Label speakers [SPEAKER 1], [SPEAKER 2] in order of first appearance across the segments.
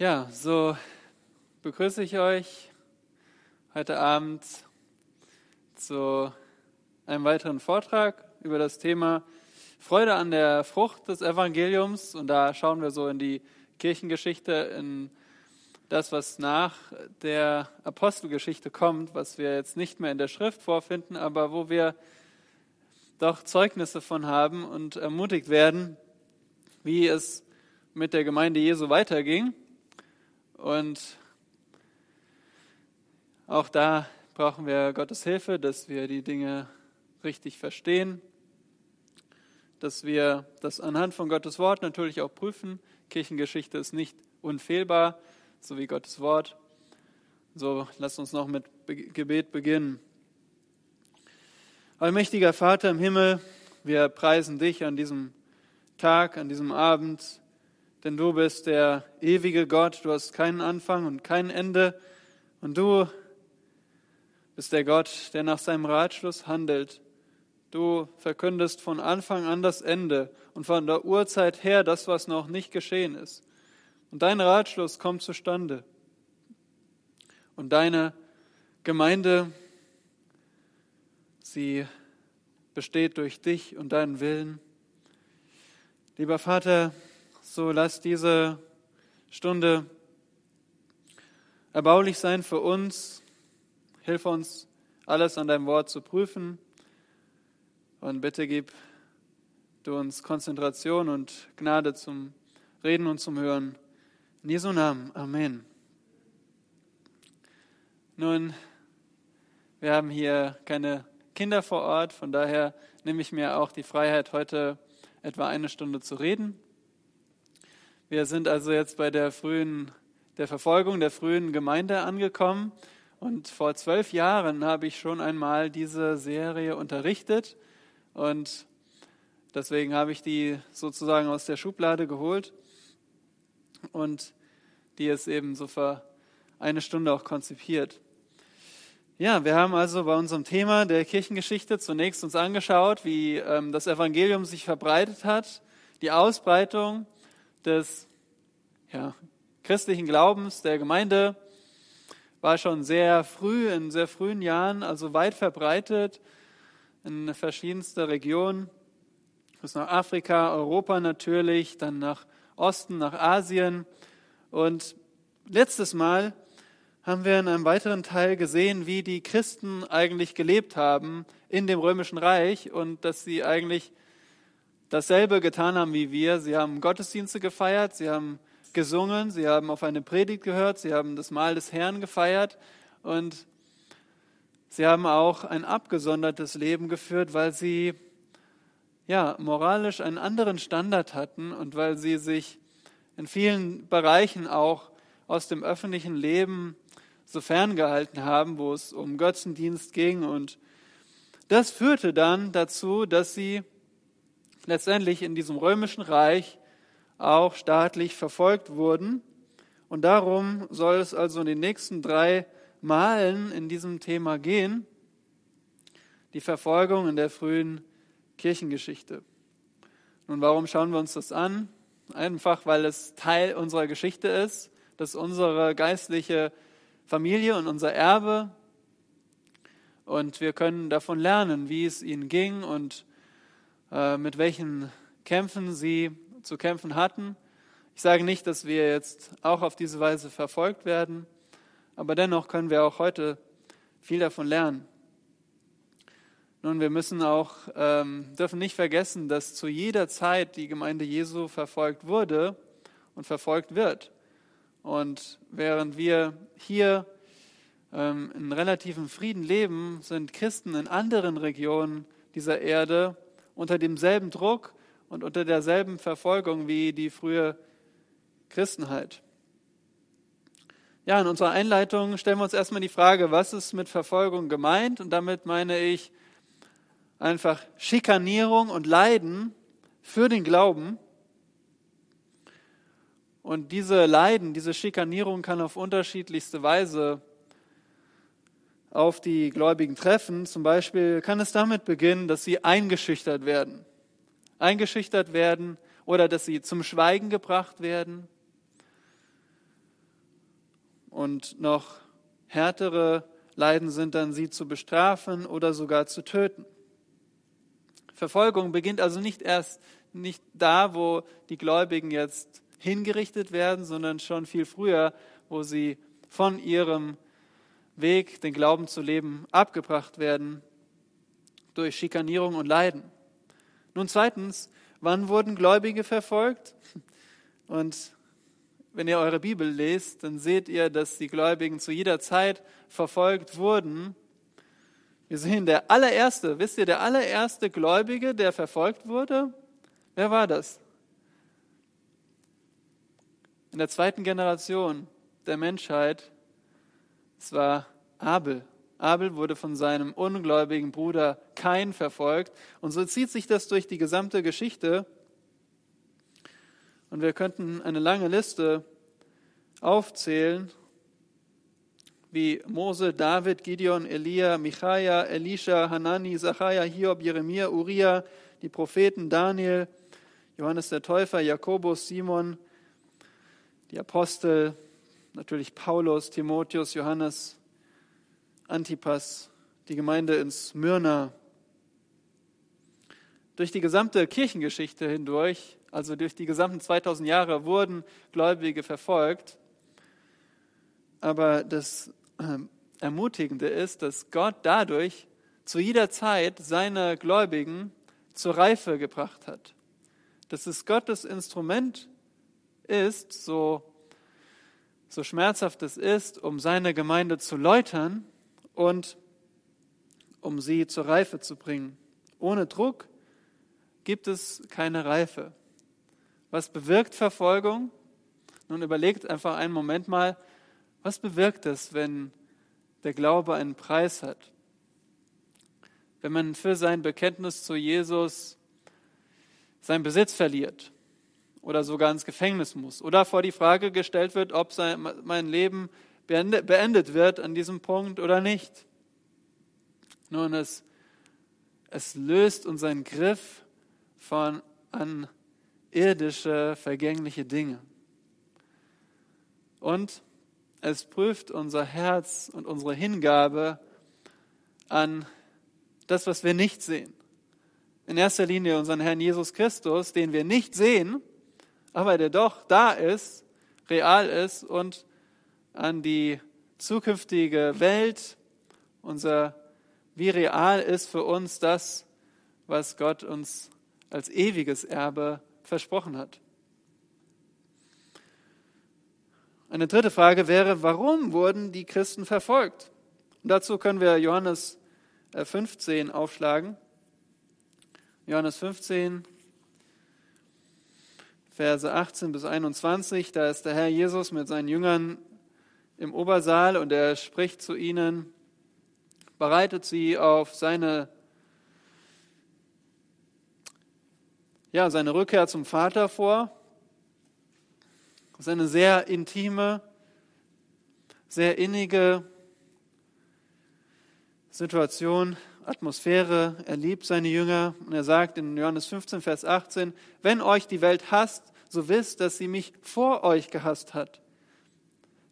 [SPEAKER 1] Ja, so begrüße ich euch heute Abend zu einem weiteren Vortrag über das Thema Freude an der Frucht des Evangeliums. Und da schauen wir so in die Kirchengeschichte, in das, was nach der Apostelgeschichte kommt, was wir jetzt nicht mehr in der Schrift vorfinden, aber wo wir doch Zeugnisse von haben und ermutigt werden, wie es mit der Gemeinde Jesu weiterging. Und auch da brauchen wir Gottes Hilfe, dass wir die Dinge richtig verstehen, dass wir das anhand von Gottes Wort natürlich auch prüfen. Kirchengeschichte ist nicht unfehlbar, so wie Gottes Wort. So, lasst uns noch mit Gebet beginnen. Allmächtiger Vater im Himmel, wir preisen dich an diesem Tag, an diesem Abend denn du bist der ewige Gott, du hast keinen Anfang und kein Ende und du bist der Gott, der nach seinem Ratschluss handelt. Du verkündest von Anfang an das Ende und von der Urzeit her das, was noch nicht geschehen ist. Und dein Ratschluss kommt zustande. Und deine Gemeinde, sie besteht durch dich und deinen Willen. Lieber Vater, so lass diese Stunde erbaulich sein für uns. Hilf uns, alles an deinem Wort zu prüfen. Und bitte gib du uns Konzentration und Gnade zum Reden und zum Hören. In Jesu Namen. Amen. Nun, wir haben hier keine Kinder vor Ort, von daher nehme ich mir auch die Freiheit, heute etwa eine Stunde zu reden. Wir sind also jetzt bei der frühen, der Verfolgung der frühen Gemeinde angekommen. Und vor zwölf Jahren habe ich schon einmal diese Serie unterrichtet. Und deswegen habe ich die sozusagen aus der Schublade geholt. Und die ist eben so für eine Stunde auch konzipiert. Ja, wir haben also bei unserem Thema der Kirchengeschichte zunächst uns angeschaut, wie ähm, das Evangelium sich verbreitet hat, die Ausbreitung des ja, christlichen Glaubens der Gemeinde war schon sehr früh, in sehr frühen Jahren, also weit verbreitet in verschiedenste Regionen, bis nach Afrika, Europa natürlich, dann nach Osten, nach Asien. Und letztes Mal haben wir in einem weiteren Teil gesehen, wie die Christen eigentlich gelebt haben in dem römischen Reich und dass sie eigentlich dasselbe getan haben wie wir. Sie haben Gottesdienste gefeiert, sie haben gesungen, sie haben auf eine Predigt gehört, sie haben das Mahl des Herrn gefeiert und sie haben auch ein abgesondertes Leben geführt, weil sie ja moralisch einen anderen Standard hatten und weil sie sich in vielen Bereichen auch aus dem öffentlichen Leben so ferngehalten haben, wo es um Götzendienst ging und das führte dann dazu, dass sie letztendlich in diesem römischen Reich auch staatlich verfolgt wurden. Und darum soll es also in den nächsten drei Malen in diesem Thema gehen, die Verfolgung in der frühen Kirchengeschichte. Nun, warum schauen wir uns das an? Einfach, weil es Teil unserer Geschichte ist, dass unsere geistliche Familie und unser Erbe und wir können davon lernen, wie es ihnen ging und mit welchen Kämpfen sie zu kämpfen hatten. Ich sage nicht, dass wir jetzt auch auf diese Weise verfolgt werden, aber dennoch können wir auch heute viel davon lernen. Nun, wir müssen auch, ähm, dürfen nicht vergessen, dass zu jeder Zeit die Gemeinde Jesu verfolgt wurde und verfolgt wird. Und während wir hier ähm, in relativem Frieden leben, sind Christen in anderen Regionen dieser Erde unter demselben Druck und unter derselben Verfolgung wie die frühe Christenheit. Ja, in unserer Einleitung stellen wir uns erstmal die Frage, was ist mit Verfolgung gemeint? Und damit meine ich einfach Schikanierung und Leiden für den Glauben. Und diese Leiden, diese Schikanierung kann auf unterschiedlichste Weise auf die Gläubigen treffen. Zum Beispiel kann es damit beginnen, dass sie eingeschüchtert werden eingeschüchtert werden oder dass sie zum Schweigen gebracht werden. Und noch härtere Leiden sind dann, sie zu bestrafen oder sogar zu töten. Verfolgung beginnt also nicht erst nicht da, wo die Gläubigen jetzt hingerichtet werden, sondern schon viel früher, wo sie von ihrem Weg, den Glauben zu leben, abgebracht werden durch Schikanierung und Leiden. Nun zweitens, wann wurden Gläubige verfolgt? Und wenn ihr eure Bibel lest, dann seht ihr, dass die Gläubigen zu jeder Zeit verfolgt wurden. Wir sehen, der allererste, wisst ihr, der allererste Gläubige, der verfolgt wurde, wer war das? In der zweiten Generation der Menschheit, es war Abel. Abel wurde von seinem ungläubigen Bruder Kain verfolgt. Und so zieht sich das durch die gesamte Geschichte. Und wir könnten eine lange Liste aufzählen, wie Mose, David, Gideon, Elia, Michaia, Elisha, Hanani, Zachariah, Hiob, Jeremia, Uriah, die Propheten Daniel, Johannes der Täufer, Jakobus, Simon, die Apostel, natürlich Paulus, Timotheus, Johannes, Antipas, die Gemeinde in Smyrna. Durch die gesamte Kirchengeschichte hindurch, also durch die gesamten 2000 Jahre, wurden Gläubige verfolgt. Aber das ähm, Ermutigende ist, dass Gott dadurch zu jeder Zeit seine Gläubigen zur Reife gebracht hat. Dass es Gottes Instrument ist, so, so schmerzhaft es ist, um seine Gemeinde zu läutern und um sie zur Reife zu bringen. Ohne Druck gibt es keine Reife. Was bewirkt Verfolgung? Nun überlegt einfach einen Moment mal, was bewirkt es, wenn der Glaube einen Preis hat? Wenn man für sein Bekenntnis zu Jesus seinen Besitz verliert oder sogar ins Gefängnis muss oder vor die Frage gestellt wird, ob sein, mein Leben beendet wird an diesem Punkt oder nicht. Nun, es, es löst unseren Griff von an irdische, vergängliche Dinge. Und es prüft unser Herz und unsere Hingabe an das, was wir nicht sehen. In erster Linie unseren Herrn Jesus Christus, den wir nicht sehen, aber der doch da ist, real ist und an die zukünftige Welt, unser, wie real ist für uns das, was Gott uns als ewiges Erbe versprochen hat. Eine dritte Frage wäre, warum wurden die Christen verfolgt? Und dazu können wir Johannes 15 äh, aufschlagen. Johannes 15, Verse 18 bis 21, da ist der Herr Jesus mit seinen Jüngern im Obersaal und er spricht zu ihnen, bereitet sie auf seine, ja, seine Rückkehr zum Vater vor. Das ist eine sehr intime, sehr innige Situation, Atmosphäre. Er liebt seine Jünger und er sagt in Johannes 15, Vers 18, wenn euch die Welt hasst, so wisst, dass sie mich vor euch gehasst hat.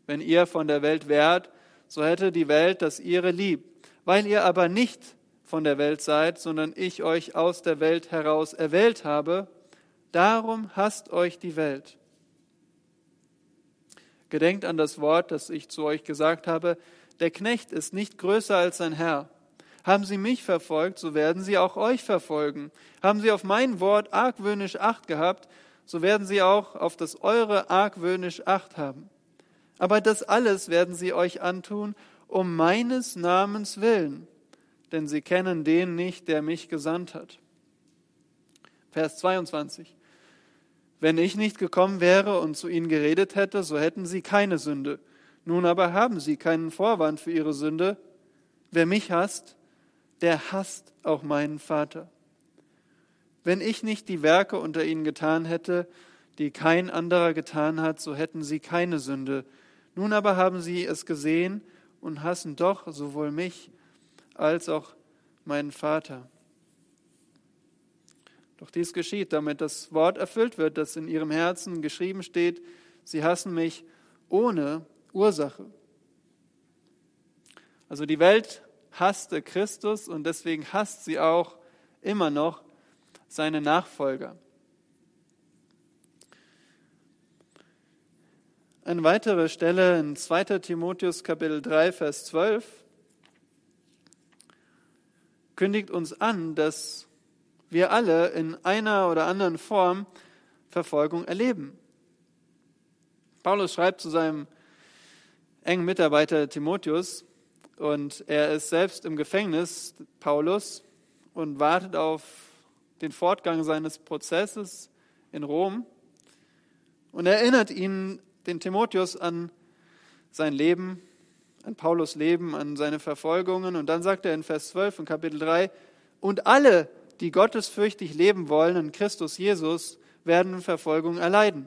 [SPEAKER 1] Wenn ihr von der Welt wärt, so hätte die Welt das ihre lieb. Weil ihr aber nicht von der Welt seid, sondern ich euch aus der Welt heraus erwählt habe, darum hasst euch die Welt. Gedenkt an das Wort, das ich zu euch gesagt habe, der Knecht ist nicht größer als sein Herr. Haben sie mich verfolgt, so werden sie auch euch verfolgen. Haben sie auf mein Wort argwöhnisch Acht gehabt, so werden sie auch auf das eure argwöhnisch Acht haben. Aber das alles werden sie euch antun, um meines Namens willen, denn sie kennen den nicht, der mich gesandt hat. Vers 22. Wenn ich nicht gekommen wäre und zu ihnen geredet hätte, so hätten sie keine Sünde. Nun aber haben sie keinen Vorwand für ihre Sünde. Wer mich hasst, der hasst auch meinen Vater. Wenn ich nicht die Werke unter ihnen getan hätte, die kein anderer getan hat, so hätten sie keine Sünde. Nun aber haben sie es gesehen und hassen doch sowohl mich als auch meinen Vater. Doch dies geschieht, damit das Wort erfüllt wird, das in ihrem Herzen geschrieben steht, sie hassen mich ohne Ursache. Also die Welt hasste Christus und deswegen hasst sie auch immer noch seine Nachfolger. Eine weitere Stelle in 2. Timotheus Kapitel 3, Vers 12 kündigt uns an, dass wir alle in einer oder anderen Form Verfolgung erleben. Paulus schreibt zu seinem engen Mitarbeiter Timotheus und er ist selbst im Gefängnis, Paulus, und wartet auf den Fortgang seines Prozesses in Rom und erinnert ihn, den Timotheus, an sein Leben, an Paulus Leben, an seine Verfolgungen. Und dann sagt er in Vers 12 in Kapitel 3, und alle, die gottesfürchtig leben wollen in Christus Jesus, werden Verfolgung erleiden.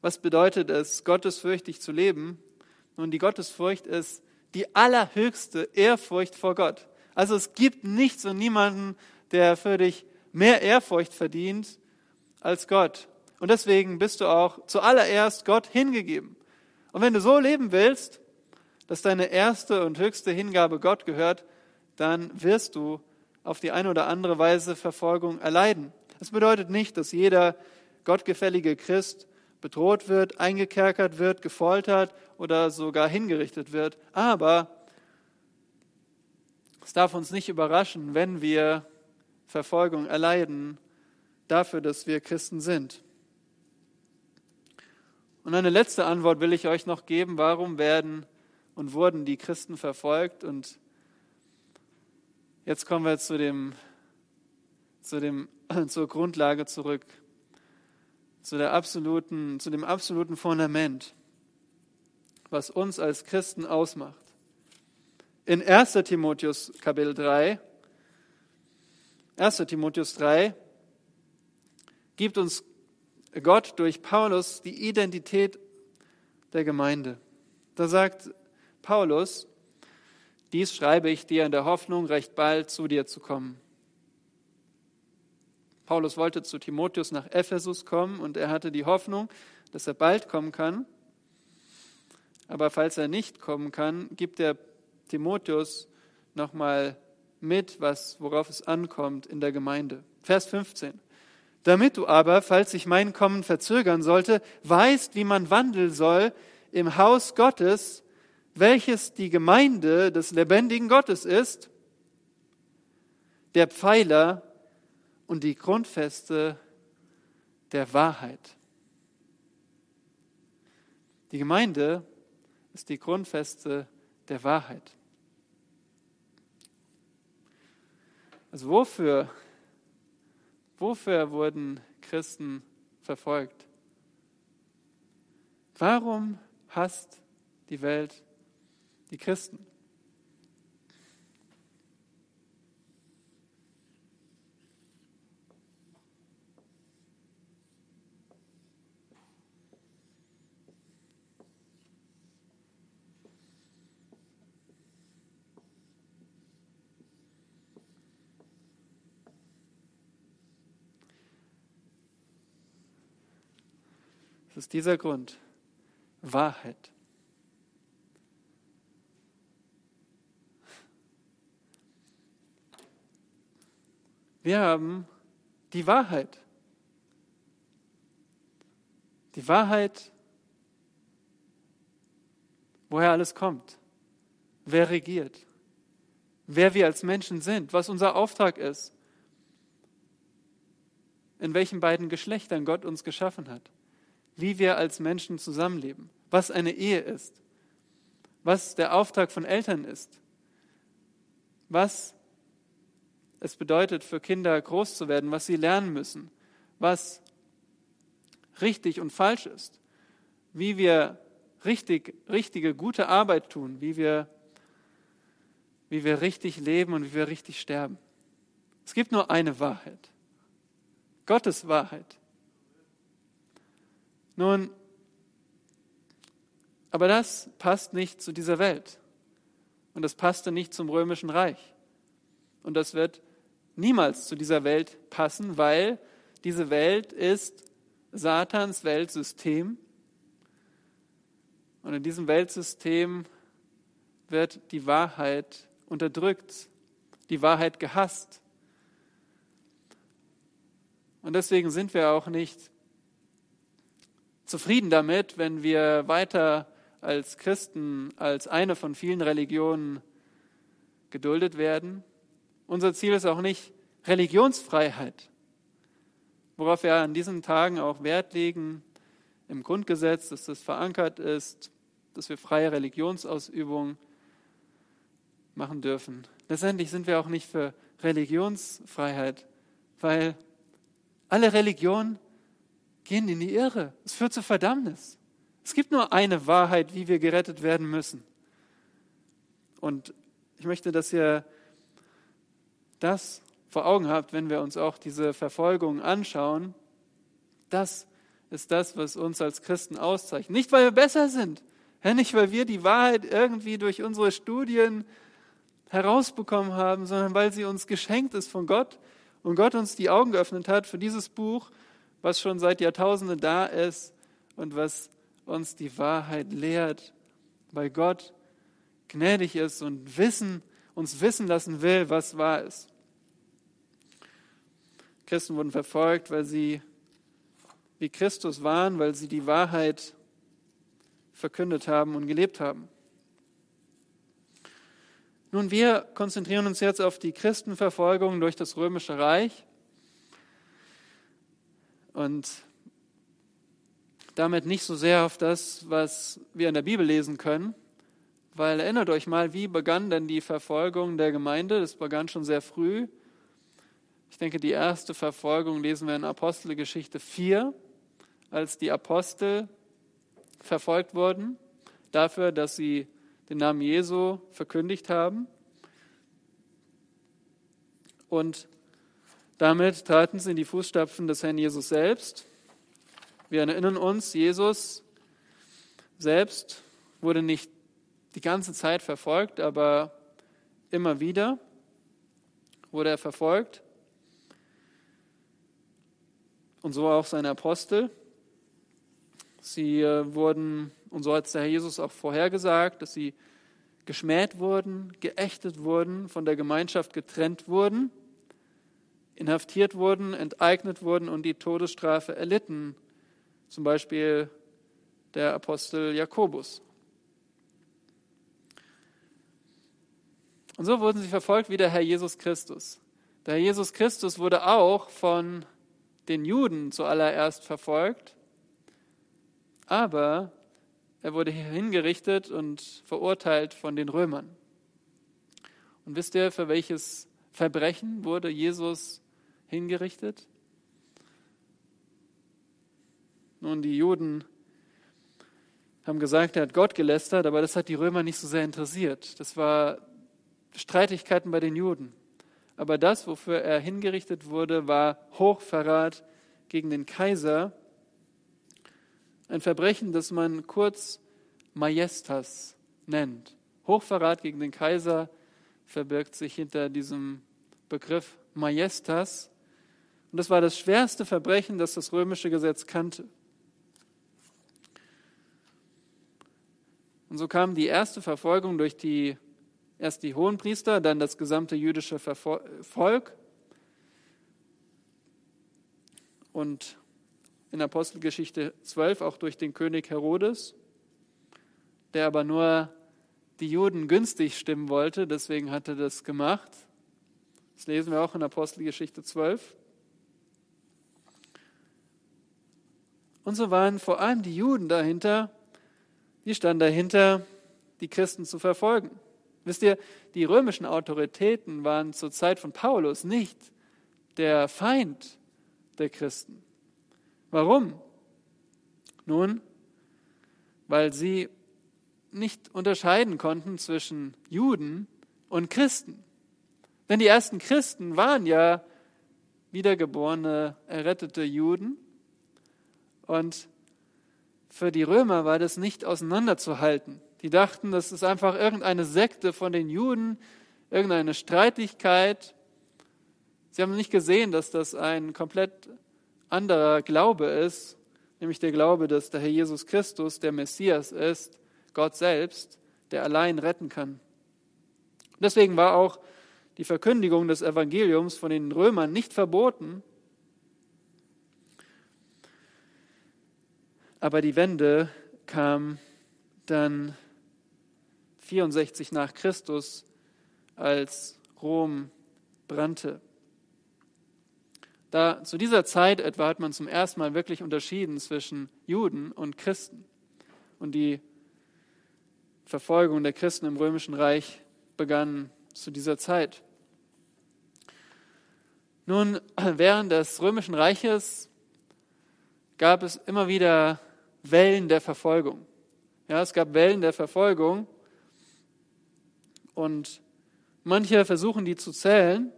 [SPEAKER 1] Was bedeutet es, gottesfürchtig zu leben? Nun, die Gottesfurcht ist die allerhöchste Ehrfurcht vor Gott. Also es gibt nichts und niemanden, der für dich mehr Ehrfurcht verdient als Gott. Und deswegen bist du auch zuallererst Gott hingegeben. Und wenn du so leben willst, dass deine erste und höchste Hingabe Gott gehört, dann wirst du auf die eine oder andere Weise Verfolgung erleiden. Das bedeutet nicht, dass jeder gottgefällige Christ bedroht wird, eingekerkert wird, gefoltert oder sogar hingerichtet wird. Aber es darf uns nicht überraschen, wenn wir Verfolgung erleiden dafür, dass wir Christen sind. Und eine letzte Antwort will ich euch noch geben. Warum werden und wurden die Christen verfolgt? Und jetzt kommen wir zu dem, zu dem, zur Grundlage zurück zu, der absoluten, zu dem absoluten Fundament, was uns als Christen ausmacht. In 1. Timotheus Kapitel 3, 1. Timotheus 3, gibt uns Gott durch Paulus die Identität der Gemeinde. Da sagt Paulus, dies schreibe ich dir in der Hoffnung, recht bald zu dir zu kommen. Paulus wollte zu Timotheus nach Ephesus kommen und er hatte die Hoffnung, dass er bald kommen kann. Aber falls er nicht kommen kann, gibt er Timotheus nochmal mit, was, worauf es ankommt in der Gemeinde. Vers 15. Damit du aber, falls sich mein Kommen verzögern sollte, weißt, wie man wandeln soll im Haus Gottes, welches die Gemeinde des lebendigen Gottes ist, der Pfeiler und die Grundfeste der Wahrheit. Die Gemeinde ist die Grundfeste der Wahrheit. Also wofür, wofür wurden Christen verfolgt? Warum hasst die Welt die Christen? Ist dieser Grund. Wahrheit. Wir haben die Wahrheit. Die Wahrheit, woher alles kommt, wer regiert, wer wir als Menschen sind, was unser Auftrag ist, in welchen beiden Geschlechtern Gott uns geschaffen hat wie wir als Menschen zusammenleben, was eine Ehe ist, was der Auftrag von Eltern ist, was es bedeutet für Kinder groß zu werden, was sie lernen müssen, was richtig und falsch ist, wie wir richtig, richtige, gute Arbeit tun, wie wir, wie wir richtig leben und wie wir richtig sterben. Es gibt nur eine Wahrheit, Gottes Wahrheit. Nun, aber das passt nicht zu dieser Welt. Und das passte nicht zum römischen Reich. Und das wird niemals zu dieser Welt passen, weil diese Welt ist Satans Weltsystem. Und in diesem Weltsystem wird die Wahrheit unterdrückt, die Wahrheit gehasst. Und deswegen sind wir auch nicht zufrieden damit, wenn wir weiter als Christen, als eine von vielen Religionen geduldet werden. Unser Ziel ist auch nicht Religionsfreiheit, worauf wir an diesen Tagen auch Wert legen im Grundgesetz, dass das verankert ist, dass wir freie Religionsausübung machen dürfen. Letztendlich sind wir auch nicht für Religionsfreiheit, weil alle Religionen gehen in die Irre. Es führt zur Verdammnis. Es gibt nur eine Wahrheit, wie wir gerettet werden müssen. Und ich möchte, dass ihr das vor Augen habt, wenn wir uns auch diese Verfolgung anschauen. Das ist das, was uns als Christen auszeichnet. Nicht, weil wir besser sind, nicht, weil wir die Wahrheit irgendwie durch unsere Studien herausbekommen haben, sondern weil sie uns geschenkt ist von Gott und Gott uns die Augen geöffnet hat für dieses Buch, was schon seit Jahrtausenden da ist und was uns die Wahrheit lehrt, weil Gott gnädig ist und wissen, uns wissen lassen will, was wahr ist. Christen wurden verfolgt, weil sie wie Christus waren, weil sie die Wahrheit verkündet haben und gelebt haben. Nun, wir konzentrieren uns jetzt auf die Christenverfolgung durch das Römische Reich und damit nicht so sehr auf das, was wir in der Bibel lesen können, weil erinnert euch mal, wie begann denn die Verfolgung der Gemeinde? Das begann schon sehr früh. Ich denke, die erste Verfolgung lesen wir in Apostelgeschichte 4, als die Apostel verfolgt wurden dafür, dass sie den Namen Jesu verkündigt haben. Und damit traten sie in die Fußstapfen des Herrn Jesus selbst. Wir erinnern uns, Jesus selbst wurde nicht die ganze Zeit verfolgt, aber immer wieder wurde er verfolgt. Und so auch seine Apostel. Sie äh, wurden und so hat es der Herr Jesus auch vorhergesagt, dass sie geschmäht wurden, geächtet wurden, von der Gemeinschaft getrennt wurden, inhaftiert wurden, enteignet wurden und die Todesstrafe erlitten. Zum Beispiel der Apostel Jakobus. Und so wurden sie verfolgt wie der Herr Jesus Christus. Der Herr Jesus Christus wurde auch von den Juden zuallererst verfolgt, aber er wurde hingerichtet und verurteilt von den Römern. Und wisst ihr, für welches Verbrechen wurde Jesus hingerichtet? Nun, die Juden haben gesagt, er hat Gott gelästert, aber das hat die Römer nicht so sehr interessiert. Das war Streitigkeiten bei den Juden. Aber das, wofür er hingerichtet wurde, war Hochverrat gegen den Kaiser ein Verbrechen, das man kurz Majestas nennt. Hochverrat gegen den Kaiser verbirgt sich hinter diesem Begriff Majestas. Und das war das schwerste Verbrechen, das das römische Gesetz kannte. Und so kam die erste Verfolgung durch die, erst die Hohenpriester, dann das gesamte jüdische Volk. Und in Apostelgeschichte 12 auch durch den König Herodes, der aber nur die Juden günstig stimmen wollte, deswegen hat er das gemacht. Das lesen wir auch in Apostelgeschichte 12. Und so waren vor allem die Juden dahinter, die standen dahinter, die Christen zu verfolgen. Wisst ihr, die römischen Autoritäten waren zur Zeit von Paulus nicht der Feind der Christen. Warum? Nun, weil sie nicht unterscheiden konnten zwischen Juden und Christen. Denn die ersten Christen waren ja wiedergeborene, errettete Juden. Und für die Römer war das nicht auseinanderzuhalten. Die dachten, das ist einfach irgendeine Sekte von den Juden, irgendeine Streitigkeit. Sie haben nicht gesehen, dass das ein komplett anderer Glaube ist, nämlich der Glaube, dass der Herr Jesus Christus der Messias ist, Gott selbst, der allein retten kann. Deswegen war auch die Verkündigung des Evangeliums von den Römern nicht verboten, aber die Wende kam dann 64 nach Christus, als Rom brannte. Da, zu dieser Zeit etwa hat man zum ersten Mal wirklich unterschieden zwischen Juden und Christen. Und die Verfolgung der Christen im Römischen Reich begann zu dieser Zeit. Nun, während des Römischen Reiches gab es immer wieder Wellen der Verfolgung. Ja, es gab Wellen der Verfolgung und manche versuchen die zu zählen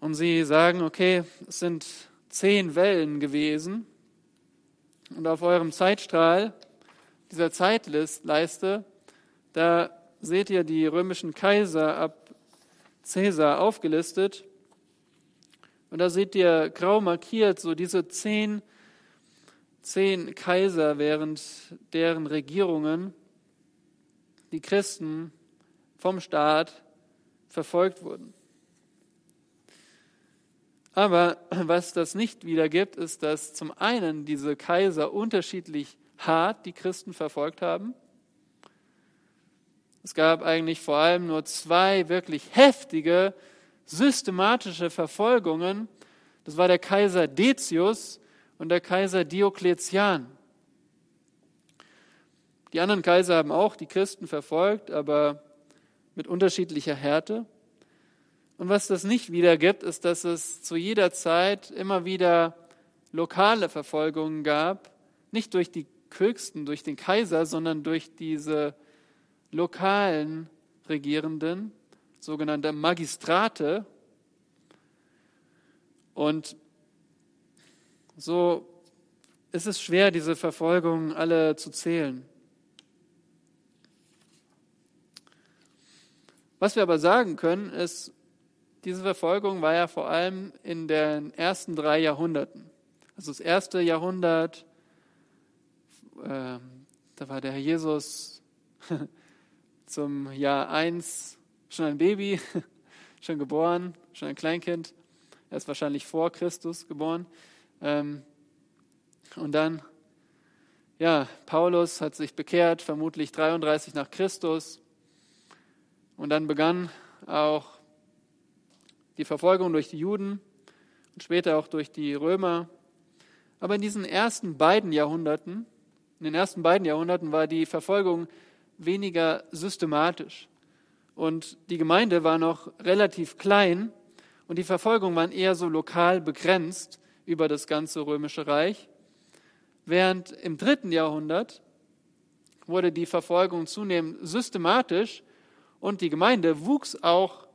[SPEAKER 1] und sie sagen, okay, es sind zehn Wellen gewesen und auf eurem Zeitstrahl, dieser Zeitleiste, da seht ihr die römischen Kaiser ab Caesar aufgelistet. Und da seht ihr grau markiert so diese zehn, zehn Kaiser während deren Regierungen die Christen vom Staat verfolgt wurden. Aber was das nicht wiedergibt, ist, dass zum einen diese Kaiser unterschiedlich hart die Christen verfolgt haben. Es gab eigentlich vor allem nur zwei wirklich heftige, systematische Verfolgungen. Das war der Kaiser Decius und der Kaiser Diokletian. Die anderen Kaiser haben auch die Christen verfolgt, aber mit unterschiedlicher Härte. Und was das nicht wiedergibt, ist, dass es zu jeder Zeit immer wieder lokale Verfolgungen gab, nicht durch die Höchsten, durch den Kaiser, sondern durch diese lokalen Regierenden, sogenannte Magistrate. Und so ist es schwer, diese Verfolgungen alle zu zählen. Was wir aber sagen können, ist, diese Verfolgung war ja vor allem in den ersten drei Jahrhunderten. Also das erste Jahrhundert, äh, da war der Herr Jesus zum Jahr 1 schon ein Baby, schon geboren, schon ein Kleinkind. Er ist wahrscheinlich vor Christus geboren. Ähm, und dann, ja, Paulus hat sich bekehrt, vermutlich 33 nach Christus. Und dann begann auch die Verfolgung durch die Juden und später auch durch die Römer. Aber in diesen ersten beiden Jahrhunderten, in den ersten beiden Jahrhunderten war die Verfolgung weniger systematisch. Und die Gemeinde war noch relativ klein und die Verfolgung waren eher so lokal begrenzt über das ganze römische Reich. Während im dritten Jahrhundert wurde die Verfolgung zunehmend systematisch und die Gemeinde wuchs auch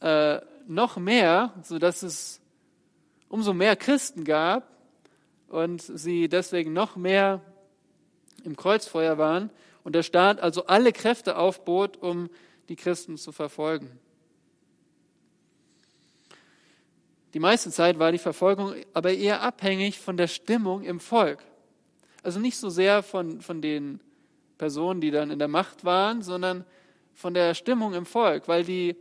[SPEAKER 1] äh, noch mehr, sodass es umso mehr Christen gab und sie deswegen noch mehr im Kreuzfeuer waren und der Staat also alle Kräfte aufbot, um die Christen zu verfolgen. Die meiste Zeit war die Verfolgung aber eher abhängig von der Stimmung im Volk. Also nicht so sehr von, von den Personen, die dann in der Macht waren, sondern von der Stimmung im Volk, weil die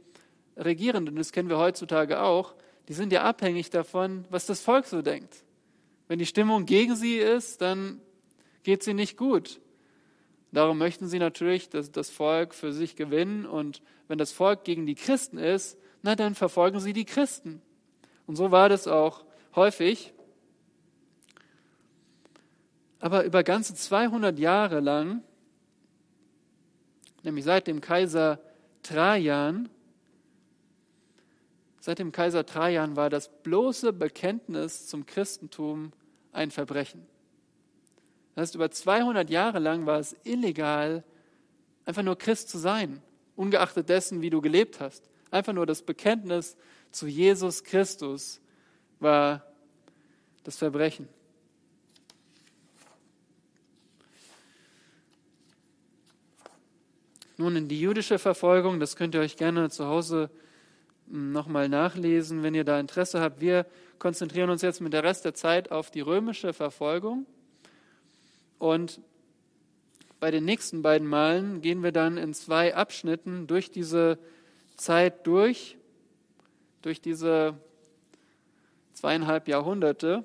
[SPEAKER 1] Regierenden, das kennen wir heutzutage auch, die sind ja abhängig davon, was das Volk so denkt. Wenn die Stimmung gegen sie ist, dann geht sie nicht gut. Darum möchten sie natürlich dass das Volk für sich gewinnen und wenn das Volk gegen die Christen ist, na dann verfolgen sie die Christen. Und so war das auch häufig. Aber über ganze 200 Jahre lang, nämlich seit dem Kaiser Trajan, Seit dem Kaiser Trajan war das bloße Bekenntnis zum Christentum ein Verbrechen. Das heißt, über 200 Jahre lang war es illegal, einfach nur Christ zu sein, ungeachtet dessen, wie du gelebt hast. Einfach nur das Bekenntnis zu Jesus Christus war das Verbrechen. Nun in die jüdische Verfolgung, das könnt ihr euch gerne zu Hause nochmal nachlesen, wenn ihr da Interesse habt. Wir konzentrieren uns jetzt mit der Rest der Zeit auf die römische Verfolgung. Und bei den nächsten beiden Malen gehen wir dann in zwei Abschnitten durch diese Zeit durch, durch diese zweieinhalb Jahrhunderte.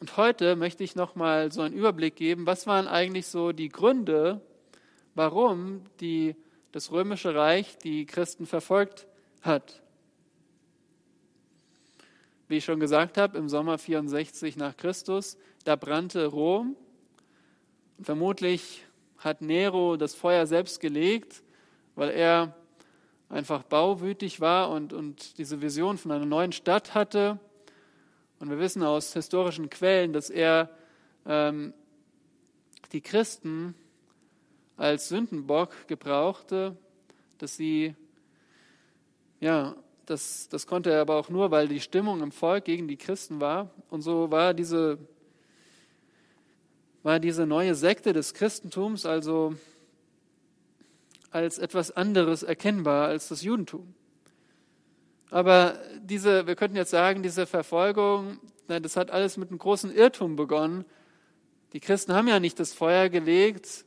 [SPEAKER 1] Und heute möchte ich noch mal so einen Überblick geben, was waren eigentlich so die Gründe, warum die, das römische Reich die Christen verfolgt hat. Wie ich schon gesagt habe, im Sommer 64 nach Christus, da brannte Rom. Vermutlich hat Nero das Feuer selbst gelegt, weil er einfach bauwütig war und, und diese Vision von einer neuen Stadt hatte. Und wir wissen aus historischen Quellen, dass er ähm, die Christen als Sündenbock gebrauchte, dass sie, ja, das, das konnte er aber auch nur, weil die Stimmung im Volk gegen die Christen war. Und so war diese, war diese neue Sekte des Christentums also als etwas anderes erkennbar als das Judentum. Aber diese, wir könnten jetzt sagen, diese Verfolgung, das hat alles mit einem großen Irrtum begonnen. Die Christen haben ja nicht das Feuer gelegt,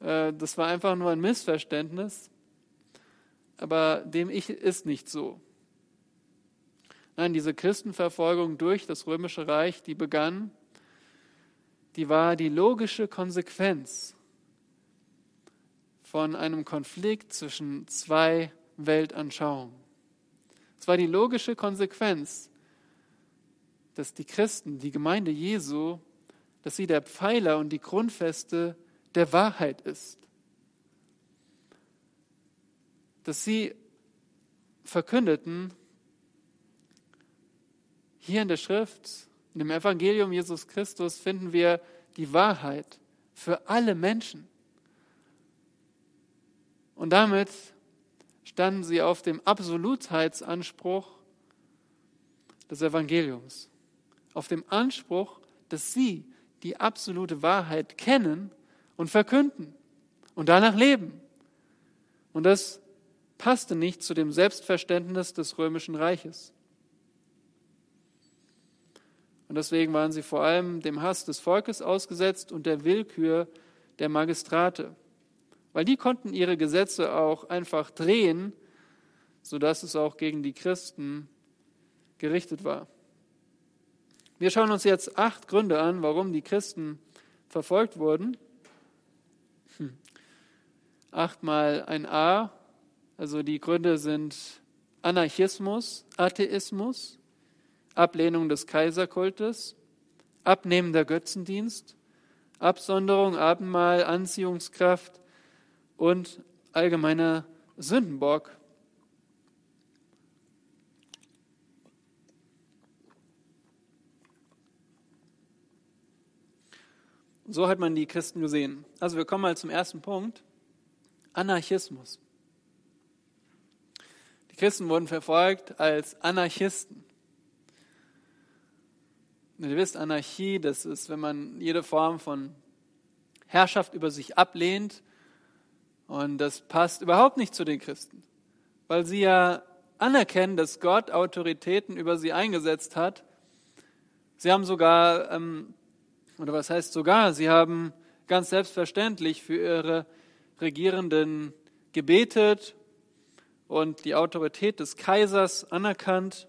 [SPEAKER 1] äh, das war einfach nur ein Missverständnis. Aber dem ich ist nicht so. Nein, diese Christenverfolgung durch das römische Reich, die begann, die war die logische Konsequenz von einem Konflikt zwischen zwei Weltanschauungen. Es war die logische Konsequenz, dass die Christen, die Gemeinde Jesu, dass sie der Pfeiler und die Grundfeste der Wahrheit ist. Dass sie verkündeten, hier in der Schrift, in dem Evangelium Jesus Christus finden wir die Wahrheit für alle Menschen. Und damit standen sie auf dem Absolutheitsanspruch des Evangeliums, auf dem Anspruch, dass sie die absolute Wahrheit kennen und verkünden und danach leben. Und das passte nicht zu dem Selbstverständnis des römischen Reiches. Und deswegen waren sie vor allem dem Hass des Volkes ausgesetzt und der Willkür der Magistrate. Weil die konnten ihre Gesetze auch einfach drehen, sodass es auch gegen die Christen gerichtet war. Wir schauen uns jetzt acht Gründe an, warum die Christen verfolgt wurden. Hm. Achtmal ein A, also die Gründe sind Anarchismus, Atheismus, Ablehnung des Kaiserkultes, abnehmender Götzendienst, Absonderung, Abendmahl, Anziehungskraft und allgemeiner Sündenbock. So hat man die Christen gesehen. Also wir kommen mal zum ersten Punkt. Anarchismus. Die Christen wurden verfolgt als Anarchisten. Und ihr wisst, Anarchie, das ist, wenn man jede Form von Herrschaft über sich ablehnt. Und das passt überhaupt nicht zu den Christen, weil sie ja anerkennen, dass Gott Autoritäten über sie eingesetzt hat. Sie haben sogar ähm, oder was heißt sogar, sie haben ganz selbstverständlich für ihre Regierenden gebetet und die Autorität des Kaisers anerkannt.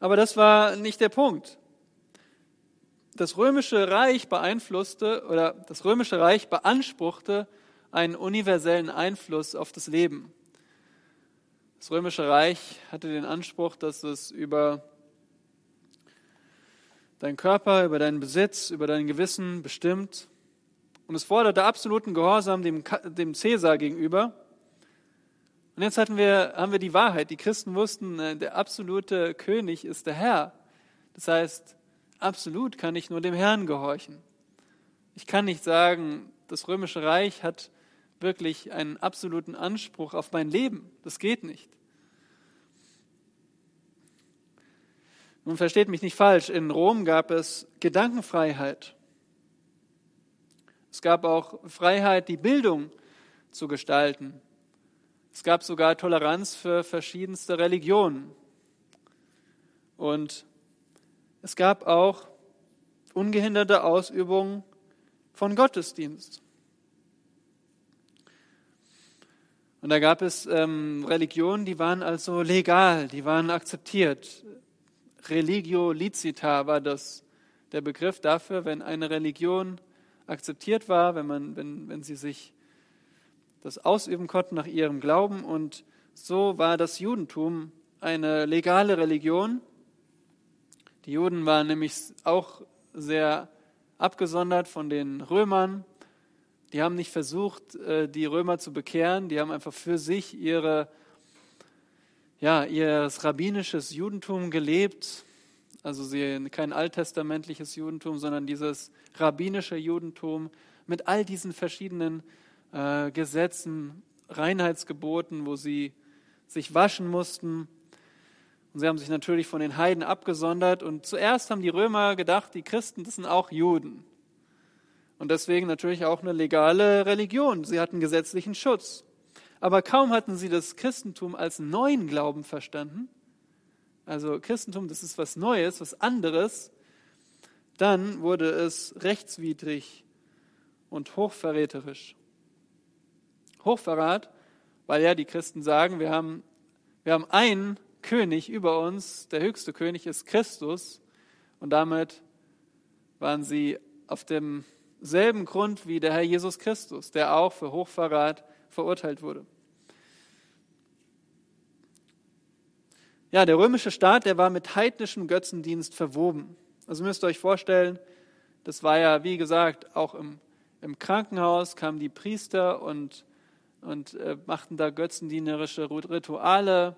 [SPEAKER 1] Aber das war nicht der Punkt. Das römische Reich beeinflusste oder das römische Reich beanspruchte einen universellen Einfluss auf das Leben. Das römische Reich hatte den Anspruch, dass es über deinen Körper, über deinen Besitz, über dein Gewissen bestimmt. Und es forderte absoluten Gehorsam dem, dem Cäsar gegenüber. Und jetzt hatten wir, haben wir die Wahrheit. Die Christen wussten, äh, der absolute König ist der Herr. Das heißt, absolut kann ich nur dem Herrn gehorchen. Ich kann nicht sagen, das römische Reich hat wirklich einen absoluten Anspruch auf mein Leben. Das geht nicht. Nun versteht mich nicht falsch, in Rom gab es Gedankenfreiheit. Es gab auch Freiheit, die Bildung zu gestalten. Es gab sogar Toleranz für verschiedenste Religionen. Und es gab auch ungehinderte Ausübung von Gottesdienst. Und da gab es ähm, Religionen, die waren also legal, die waren akzeptiert. Religio licita war das der Begriff dafür, wenn eine Religion akzeptiert war, wenn, man, wenn, wenn sie sich das ausüben konnten nach ihrem Glauben. Und so war das Judentum eine legale Religion. Die Juden waren nämlich auch sehr abgesondert von den Römern. Die haben nicht versucht, äh, die Römer zu bekehren, die haben einfach für sich ihre, ja, ihr rabbinisches Judentum gelebt. Also sie, kein alttestamentliches Judentum, sondern dieses rabbinische Judentum mit all diesen verschiedenen äh, Gesetzen, Reinheitsgeboten, wo sie sich waschen mussten. Und sie haben sich natürlich von den Heiden abgesondert. Und zuerst haben die Römer gedacht, die Christen, das sind auch Juden und deswegen natürlich auch eine legale Religion. Sie hatten gesetzlichen Schutz. Aber kaum hatten sie das Christentum als neuen Glauben verstanden, also Christentum, das ist was Neues, was anderes, dann wurde es rechtswidrig und hochverräterisch. Hochverrat, weil ja die Christen sagen, wir haben, wir haben einen König über uns, der höchste König ist Christus, und damit waren sie auf dem selben Grund wie der Herr Jesus Christus, der auch für Hochverrat verurteilt wurde. Ja, der römische Staat, der war mit heidnischem Götzendienst verwoben. Also müsst ihr euch vorstellen, das war ja, wie gesagt, auch im, im Krankenhaus kamen die Priester und, und äh, machten da götzendienerische Rituale.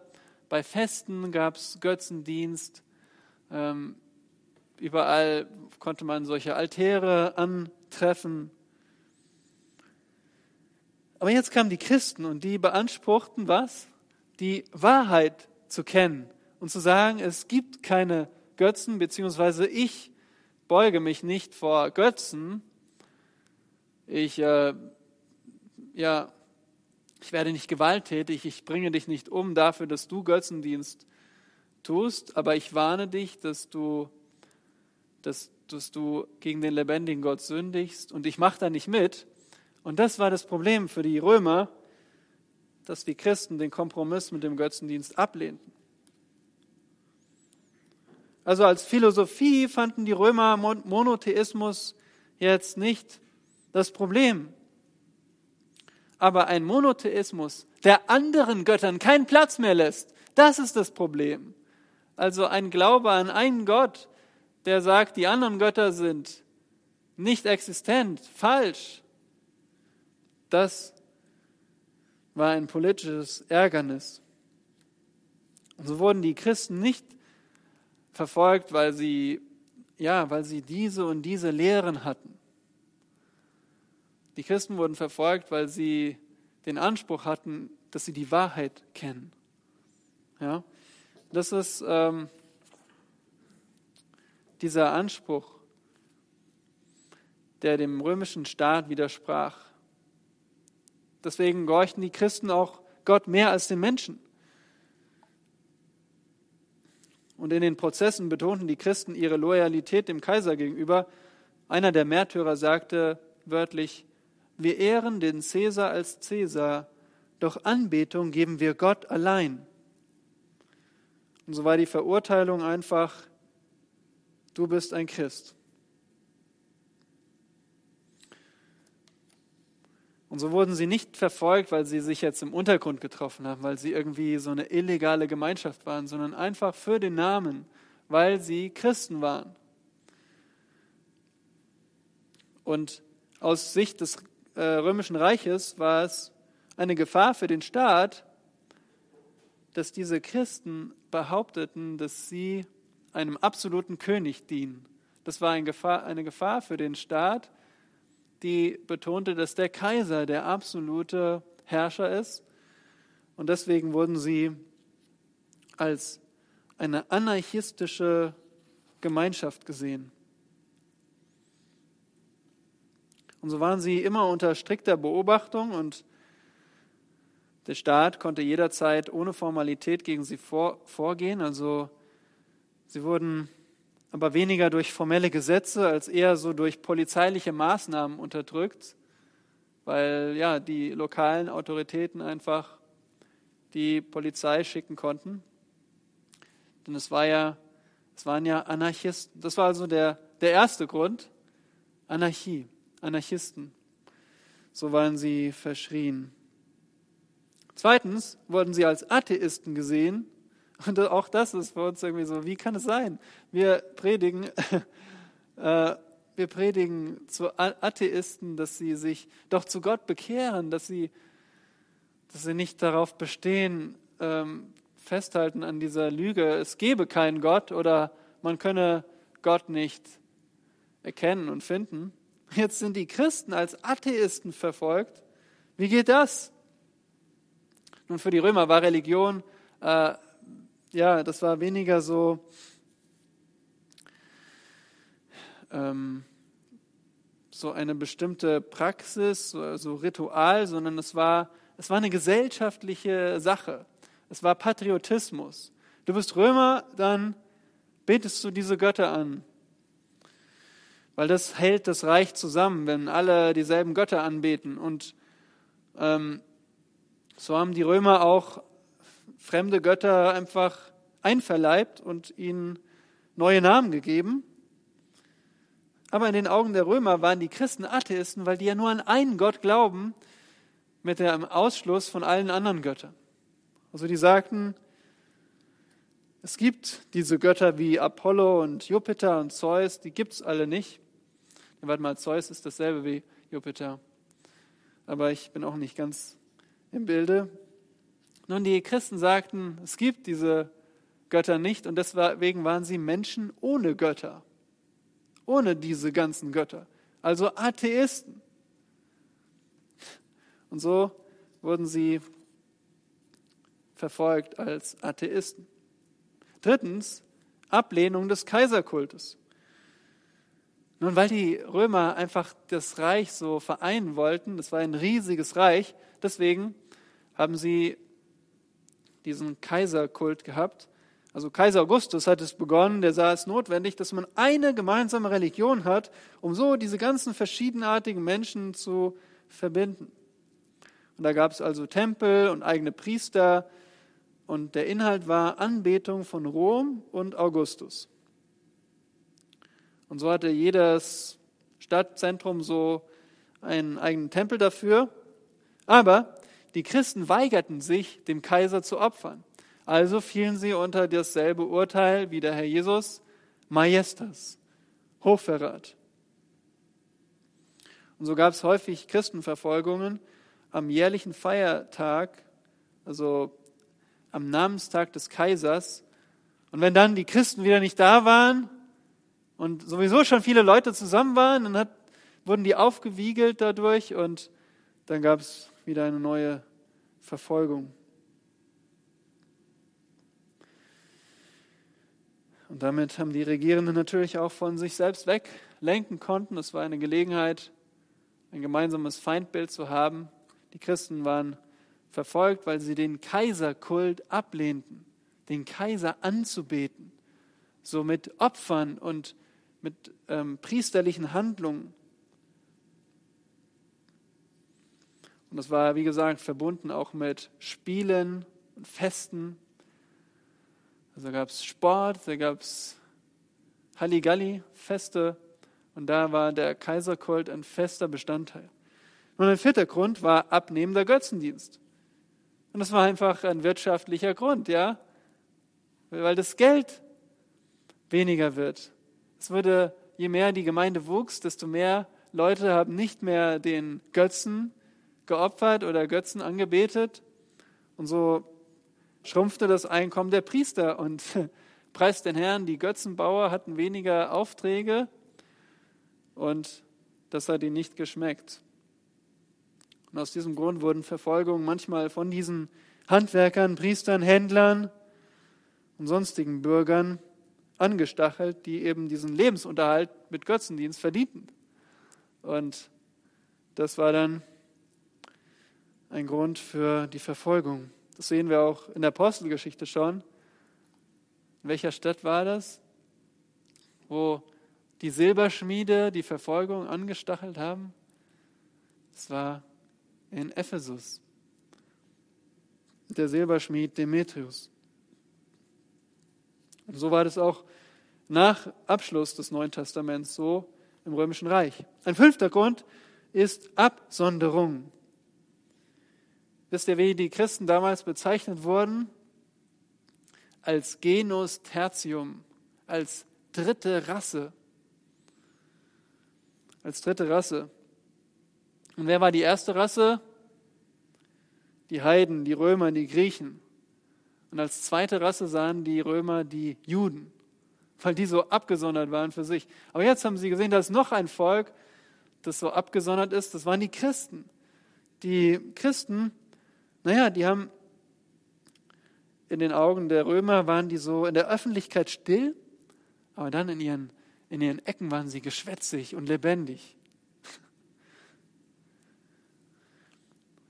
[SPEAKER 1] Bei Festen gab es Götzendienst. Ähm, überall konnte man solche Altäre an, treffen. Aber jetzt kamen die Christen und die beanspruchten was? Die Wahrheit zu kennen und zu sagen, es gibt keine Götzen, beziehungsweise ich beuge mich nicht vor Götzen. Ich, äh, ja, ich werde nicht gewalttätig, ich bringe dich nicht um dafür, dass du Götzendienst tust, aber ich warne dich, dass du, dass dass du gegen den lebendigen Gott sündigst und ich mache da nicht mit. Und das war das Problem für die Römer, dass die Christen den Kompromiss mit dem Götzendienst ablehnten. Also als Philosophie fanden die Römer Monotheismus jetzt nicht das Problem. Aber ein Monotheismus, der anderen Göttern keinen Platz mehr lässt, das ist das Problem. Also ein Glaube an einen Gott, der sagt, die anderen Götter sind nicht existent, falsch. Das war ein politisches Ärgernis. Und so wurden die Christen nicht verfolgt, weil sie, ja, weil sie diese und diese Lehren hatten. Die Christen wurden verfolgt, weil sie den Anspruch hatten, dass sie die Wahrheit kennen. Ja, das ist ähm, dieser Anspruch, der dem römischen Staat widersprach. Deswegen gehorchten die Christen auch Gott mehr als den Menschen. Und in den Prozessen betonten die Christen ihre Loyalität dem Kaiser gegenüber. Einer der Märtyrer sagte wörtlich, wir ehren den Cäsar als Cäsar, doch Anbetung geben wir Gott allein. Und so war die Verurteilung einfach du bist ein Christ. Und so wurden sie nicht verfolgt, weil sie sich jetzt im Untergrund getroffen haben, weil sie irgendwie so eine illegale Gemeinschaft waren, sondern einfach für den Namen, weil sie Christen waren. Und aus Sicht des äh, römischen Reiches war es eine Gefahr für den Staat, dass diese Christen behaupteten, dass sie einem absoluten König dienen. Das war eine Gefahr, eine Gefahr für den Staat, die betonte, dass der Kaiser der absolute Herrscher ist. Und deswegen wurden sie als eine anarchistische Gemeinschaft gesehen. Und so waren sie immer unter strikter Beobachtung und der Staat konnte jederzeit ohne Formalität gegen sie vor, vorgehen. Also Sie wurden aber weniger durch formelle Gesetze als eher so durch polizeiliche Maßnahmen unterdrückt, weil ja die lokalen Autoritäten einfach die Polizei schicken konnten. Denn es war ja, es waren ja Anarchisten. Das war also der, der erste Grund. Anarchie, Anarchisten. So waren sie verschrien. Zweitens wurden sie als Atheisten gesehen. Und auch das ist für uns irgendwie so, wie kann es sein? Wir predigen, äh, wir predigen zu Atheisten, dass sie sich doch zu Gott bekehren, dass sie, dass sie nicht darauf bestehen, ähm, festhalten an dieser Lüge, es gebe keinen Gott oder man könne Gott nicht erkennen und finden. Jetzt sind die Christen als Atheisten verfolgt. Wie geht das? Nun, für die Römer war Religion, äh, ja, das war weniger so, ähm, so eine bestimmte Praxis, so, so Ritual, sondern es war, es war eine gesellschaftliche Sache. Es war Patriotismus. Du bist Römer, dann betest du diese Götter an. Weil das hält das Reich zusammen, wenn alle dieselben Götter anbeten. Und ähm, so haben die Römer auch fremde Götter einfach einverleibt und ihnen neue Namen gegeben. Aber in den Augen der Römer waren die Christen Atheisten, weil die ja nur an einen Gott glauben, mit dem Ausschluss von allen anderen Göttern. Also die sagten, es gibt diese Götter wie Apollo und Jupiter und Zeus, die gibt es alle nicht. Ja, warte mal, Zeus ist dasselbe wie Jupiter. Aber ich bin auch nicht ganz im Bilde. Nun, die Christen sagten, es gibt diese Götter nicht und deswegen waren sie Menschen ohne Götter, ohne diese ganzen Götter, also Atheisten. Und so wurden sie verfolgt als Atheisten. Drittens, Ablehnung des Kaiserkultes. Nun, weil die Römer einfach das Reich so vereinen wollten, das war ein riesiges Reich, deswegen haben sie diesen Kaiserkult gehabt. Also Kaiser Augustus hat es begonnen, der sah es notwendig, dass man eine gemeinsame Religion hat, um so diese ganzen verschiedenartigen Menschen zu verbinden. Und da gab es also Tempel und eigene Priester, und der Inhalt war Anbetung von Rom und Augustus. Und so hatte jedes Stadtzentrum so einen eigenen Tempel dafür. Aber die Christen weigerten sich, dem Kaiser zu opfern. Also fielen sie unter dasselbe Urteil wie der Herr Jesus, Majestas, Hochverrat. Und so gab es häufig Christenverfolgungen am jährlichen Feiertag, also am Namenstag des Kaisers. Und wenn dann die Christen wieder nicht da waren und sowieso schon viele Leute zusammen waren, dann hat, wurden die aufgewiegelt dadurch und dann gab es wieder eine neue Verfolgung. Und damit haben die Regierenden natürlich auch von sich selbst weglenken konnten. Es war eine Gelegenheit, ein gemeinsames Feindbild zu haben. Die Christen waren verfolgt, weil sie den Kaiserkult ablehnten, den Kaiser anzubeten, so mit Opfern und mit ähm, priesterlichen Handlungen. Und das war, wie gesagt, verbunden auch mit Spielen und Festen. Also gab es Sport, da gab es Halligalli, Feste. Und da war der Kaiserkult ein fester Bestandteil. Und ein vierter Grund war abnehmender Götzendienst. Und das war einfach ein wirtschaftlicher Grund, ja, weil das Geld weniger wird. Es würde, je mehr die Gemeinde wuchs, desto mehr Leute haben nicht mehr den Götzen geopfert oder Götzen angebetet. Und so schrumpfte das Einkommen der Priester und preis den Herrn, die Götzenbauer hatten weniger Aufträge und das hat ihnen nicht geschmeckt. Und aus diesem Grund wurden Verfolgungen manchmal von diesen Handwerkern, Priestern, Händlern und sonstigen Bürgern angestachelt, die eben diesen Lebensunterhalt mit Götzendienst verdienten. Und das war dann ein Grund für die Verfolgung. Das sehen wir auch in der Apostelgeschichte schon. In welcher Stadt war das? wo die Silberschmiede die Verfolgung angestachelt haben? Das war in Ephesus. Der Silberschmied Demetrius. Und so war das auch nach Abschluss des Neuen Testaments so im Römischen Reich. Ein fünfter Grund ist Absonderung. Wisst ihr, wie die Christen damals bezeichnet wurden? Als Genus Tertium, als dritte Rasse. Als dritte Rasse. Und wer war die erste Rasse? Die Heiden, die Römer, die Griechen. Und als zweite Rasse sahen die Römer die Juden, weil die so abgesondert waren für sich. Aber jetzt haben sie gesehen, dass noch ein Volk, das so abgesondert ist, das waren die Christen. Die Christen, naja, die haben in den Augen der Römer, waren die so in der Öffentlichkeit still, aber dann in ihren, in ihren Ecken waren sie geschwätzig und lebendig.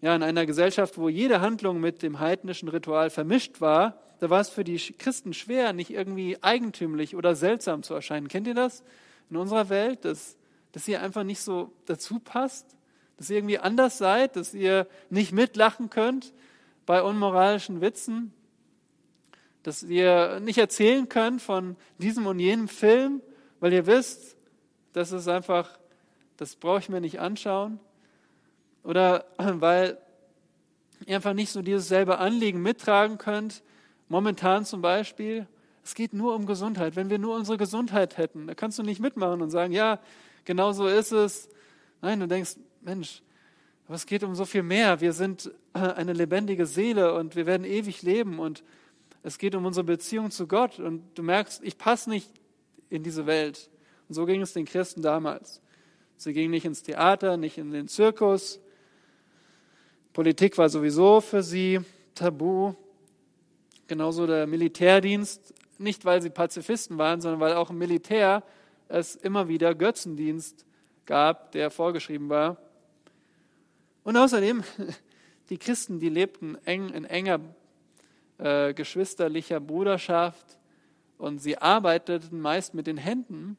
[SPEAKER 1] Ja, in einer Gesellschaft, wo jede Handlung mit dem heidnischen Ritual vermischt war, da war es für die Christen schwer, nicht irgendwie eigentümlich oder seltsam zu erscheinen. Kennt ihr das in unserer Welt, dass, dass ihr einfach nicht so dazu passt? Dass ihr irgendwie anders seid, dass ihr nicht mitlachen könnt bei unmoralischen Witzen? Dass ihr nicht erzählen könnt von diesem und jenem Film, weil ihr wisst, das ist einfach, das brauche ich mir nicht anschauen? Oder weil ihr einfach nicht so dieses selbe Anliegen mittragen könnt. Momentan zum Beispiel, es geht nur um Gesundheit. Wenn wir nur unsere Gesundheit hätten, da kannst du nicht mitmachen und sagen, ja, genau so ist es. Nein, du denkst, Mensch, aber es geht um so viel mehr. Wir sind eine lebendige Seele und wir werden ewig leben und es geht um unsere Beziehung zu Gott und du merkst, ich passe nicht in diese Welt. Und so ging es den Christen damals. Sie gingen nicht ins Theater, nicht in den Zirkus, Politik war sowieso für sie tabu. Genauso der Militärdienst, nicht weil sie Pazifisten waren, sondern weil auch im Militär es immer wieder Götzendienst gab, der vorgeschrieben war. Und außerdem, die Christen, die lebten eng, in enger äh, geschwisterlicher Bruderschaft und sie arbeiteten meist mit den Händen.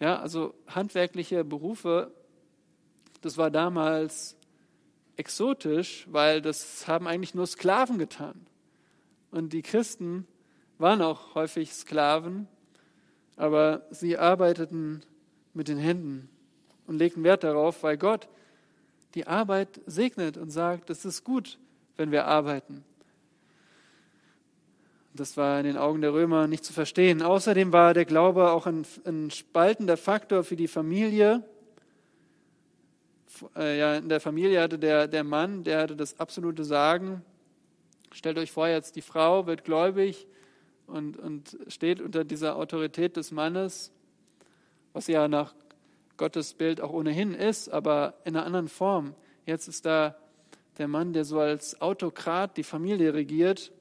[SPEAKER 1] Ja, also handwerkliche Berufe, das war damals exotisch, weil das haben eigentlich nur Sklaven getan. Und die Christen waren auch häufig Sklaven, aber sie arbeiteten mit den Händen und legten Wert darauf, weil Gott die Arbeit segnet und sagt, es ist gut, wenn wir arbeiten. Das war in den Augen der Römer nicht zu verstehen. Außerdem war der Glaube auch ein, ein spaltender Faktor für die Familie äh, ja, in der Familie hatte der, der Mann, der hatte das absolute Sagen. Stellt euch vor, jetzt die Frau wird gläubig und, und steht unter dieser Autorität des Mannes, was ja nach Gottes Bild auch ohnehin ist, aber in einer anderen Form. Jetzt ist da der Mann, der so als Autokrat die Familie regiert.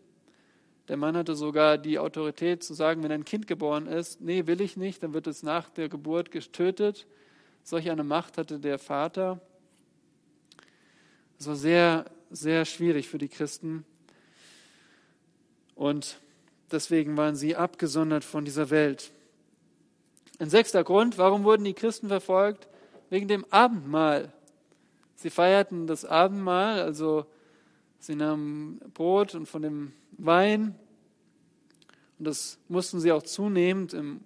[SPEAKER 1] Der Mann hatte sogar die Autorität zu sagen, wenn ein Kind geboren ist, nee, will ich nicht, dann wird es nach der Geburt getötet. Solch eine Macht hatte der Vater. Es war sehr, sehr schwierig für die Christen. Und deswegen waren sie abgesondert von dieser Welt. Ein sechster Grund, warum wurden die Christen verfolgt? Wegen dem Abendmahl. Sie feierten das Abendmahl, also sie nahmen Brot und von dem Wein. Und das mussten sie auch zunehmend im,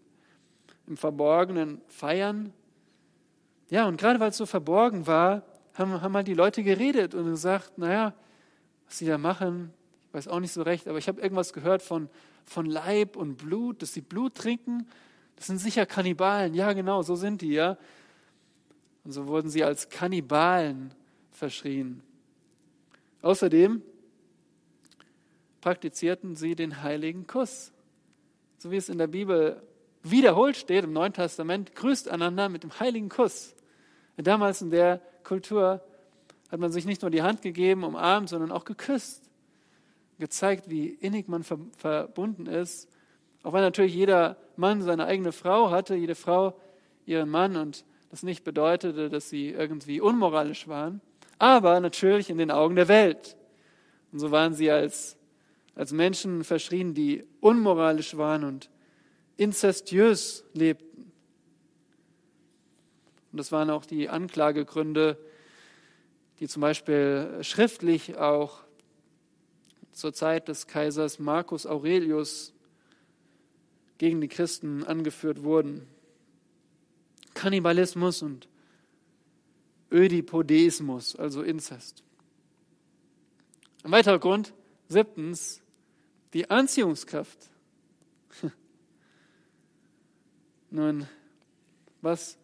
[SPEAKER 1] im Verborgenen feiern. Ja, und gerade weil es so verborgen war, haben, haben halt die Leute geredet und gesagt, naja, was sie da machen, ich weiß auch nicht so recht, aber ich habe irgendwas gehört von, von Leib und Blut, dass sie Blut trinken. Das sind sicher Kannibalen. Ja, genau, so sind die, ja. Und so wurden sie als Kannibalen verschrien. Außerdem praktizierten sie den heiligen Kuss. So wie es in der Bibel wiederholt steht im Neuen Testament, grüßt einander mit dem heiligen Kuss. Damals in der Kultur hat man sich nicht nur die Hand gegeben, umarmt, sondern auch geküsst. Gezeigt, wie innig man verbunden ist. Auch wenn natürlich jeder Mann seine eigene Frau hatte, jede Frau ihren Mann und das nicht bedeutete, dass sie irgendwie unmoralisch waren, aber natürlich in den Augen der Welt. Und so waren sie als, als Menschen verschrien, die unmoralisch waren und inzestiös lebten. Und das waren auch die Anklagegründe, die zum Beispiel schriftlich auch zur Zeit des Kaisers Marcus Aurelius gegen die Christen angeführt wurden. Kannibalismus und Ödipodesmus, also Inzest. Ein weiterer Grund, siebtens, die Anziehungskraft. Nun, was,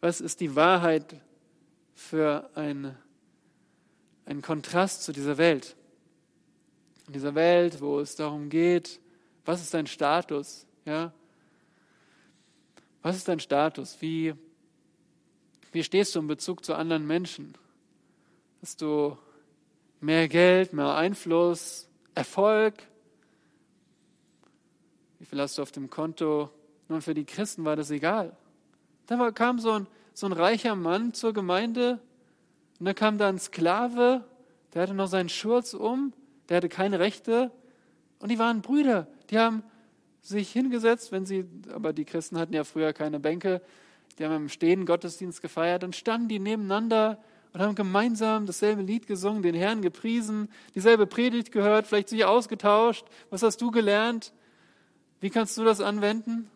[SPEAKER 1] was ist die Wahrheit für ein, einen Kontrast zu dieser Welt? In dieser Welt, wo es darum geht, was ist dein Status? Ja? Was ist dein Status? Wie, wie stehst du in Bezug zu anderen Menschen? Hast du mehr Geld, mehr Einfluss, Erfolg? Wie viel hast du auf dem Konto? Nun, für die Christen war das egal. Da kam so ein, so ein reicher Mann zur Gemeinde und da kam da ein Sklave, der hatte noch seinen Schurz um, der hatte keine Rechte und die waren Brüder. Die haben sich hingesetzt, wenn sie, aber die Christen hatten ja früher keine Bänke, die haben im Stehen Gottesdienst gefeiert, dann standen die nebeneinander und haben gemeinsam dasselbe Lied gesungen, den Herrn gepriesen, dieselbe Predigt gehört, vielleicht sich ausgetauscht. Was hast du gelernt? Wie kannst du das anwenden?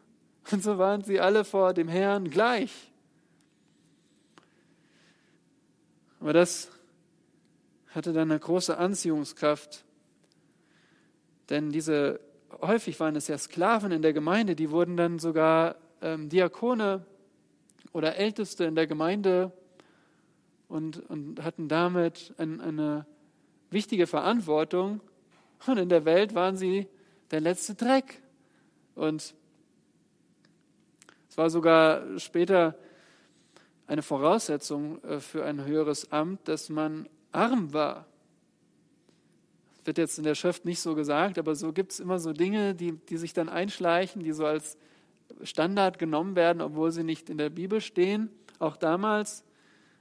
[SPEAKER 1] Und so waren sie alle vor dem Herrn gleich. Aber das hatte dann eine große Anziehungskraft, denn diese häufig waren es ja Sklaven in der Gemeinde, die wurden dann sogar ähm, Diakone oder Älteste in der Gemeinde und, und hatten damit ein, eine wichtige Verantwortung. Und in der Welt waren sie der letzte Dreck. Und es war sogar später eine Voraussetzung äh, für ein höheres Amt, dass man arm war wird jetzt in der Schrift nicht so gesagt, aber so gibt es immer so Dinge, die, die sich dann einschleichen, die so als Standard genommen werden, obwohl sie nicht in der Bibel stehen, auch damals.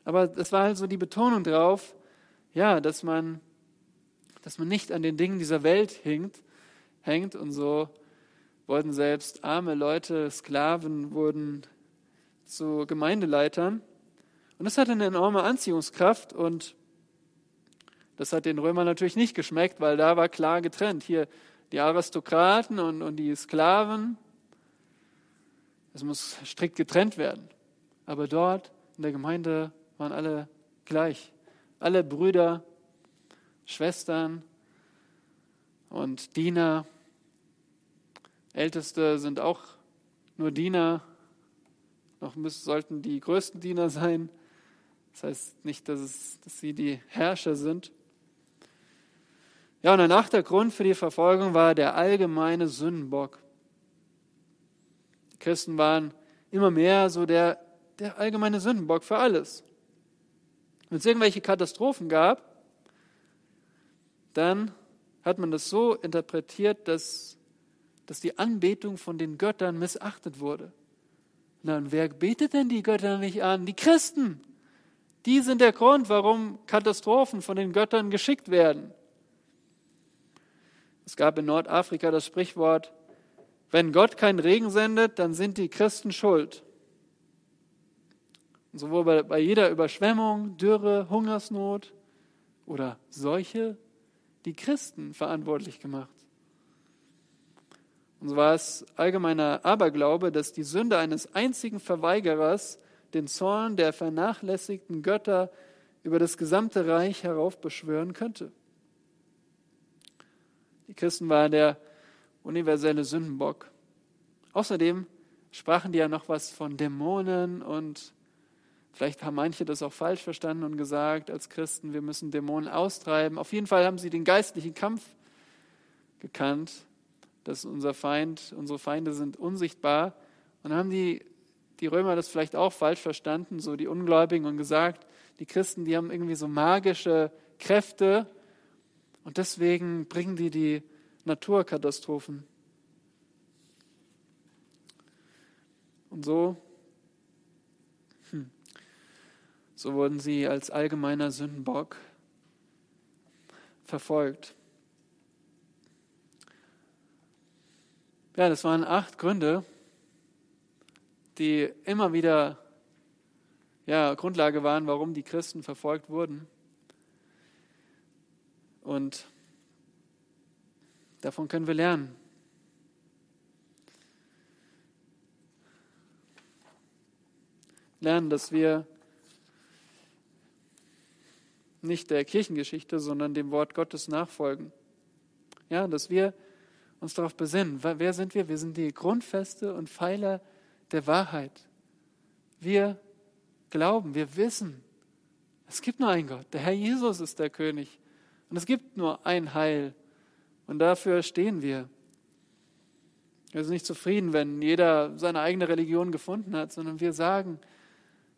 [SPEAKER 1] Aber das war halt so die Betonung drauf, ja, dass man, dass man nicht an den Dingen dieser Welt hängt, hängt und so wurden selbst arme Leute, Sklaven, wurden zu Gemeindeleitern. Und das hat eine enorme Anziehungskraft und das hat den Römern natürlich nicht geschmeckt, weil da war klar getrennt. Hier die Aristokraten und, und die Sklaven. Es muss strikt getrennt werden. Aber dort in der Gemeinde waren alle gleich. Alle Brüder, Schwestern und Diener. Älteste sind auch nur Diener. Noch müssen, sollten die größten Diener sein. Das heißt nicht, dass, es, dass sie die Herrscher sind. Ja, und danach der Grund für die Verfolgung war der allgemeine Sündenbock. Die Christen waren immer mehr so der, der allgemeine Sündenbock für alles. Wenn es irgendwelche Katastrophen gab, dann hat man das so interpretiert, dass, dass die Anbetung von den Göttern missachtet wurde. Und wer betet denn die Götter nicht an? Die Christen. Die sind der Grund, warum Katastrophen von den Göttern geschickt werden. Es gab in Nordafrika das Sprichwort, wenn Gott keinen Regen sendet, dann sind die Christen schuld. Und sowohl bei, bei jeder Überschwemmung, Dürre, Hungersnot oder Seuche die Christen verantwortlich gemacht. Und so war es allgemeiner Aberglaube, dass die Sünde eines einzigen Verweigerers den Zorn der vernachlässigten Götter über das gesamte Reich heraufbeschwören könnte. Die Christen waren der universelle Sündenbock. Außerdem sprachen die ja noch was von Dämonen und vielleicht haben manche das auch falsch verstanden und gesagt, als Christen, wir müssen Dämonen austreiben. Auf jeden Fall haben sie den geistlichen Kampf gekannt, dass unser Feind, unsere Feinde sind unsichtbar. Und haben die, die Römer das vielleicht auch falsch verstanden, so die Ungläubigen, und gesagt, die Christen, die haben irgendwie so magische Kräfte und deswegen bringen die die Naturkatastrophen. Und so, hm, so wurden sie als allgemeiner Sündenbock verfolgt. Ja, das waren acht Gründe, die immer wieder ja, Grundlage waren, warum die Christen verfolgt wurden. Und davon können wir lernen. Lernen, dass wir nicht der Kirchengeschichte, sondern dem Wort Gottes nachfolgen. Ja, dass wir uns darauf besinnen. Wer sind wir? Wir sind die Grundfeste und Pfeiler der Wahrheit. Wir glauben, wir wissen, es gibt nur einen Gott. Der Herr Jesus ist der König. Und es gibt nur ein Heil. Und dafür stehen wir. Wir sind nicht zufrieden, wenn jeder seine eigene Religion gefunden hat, sondern wir sagen,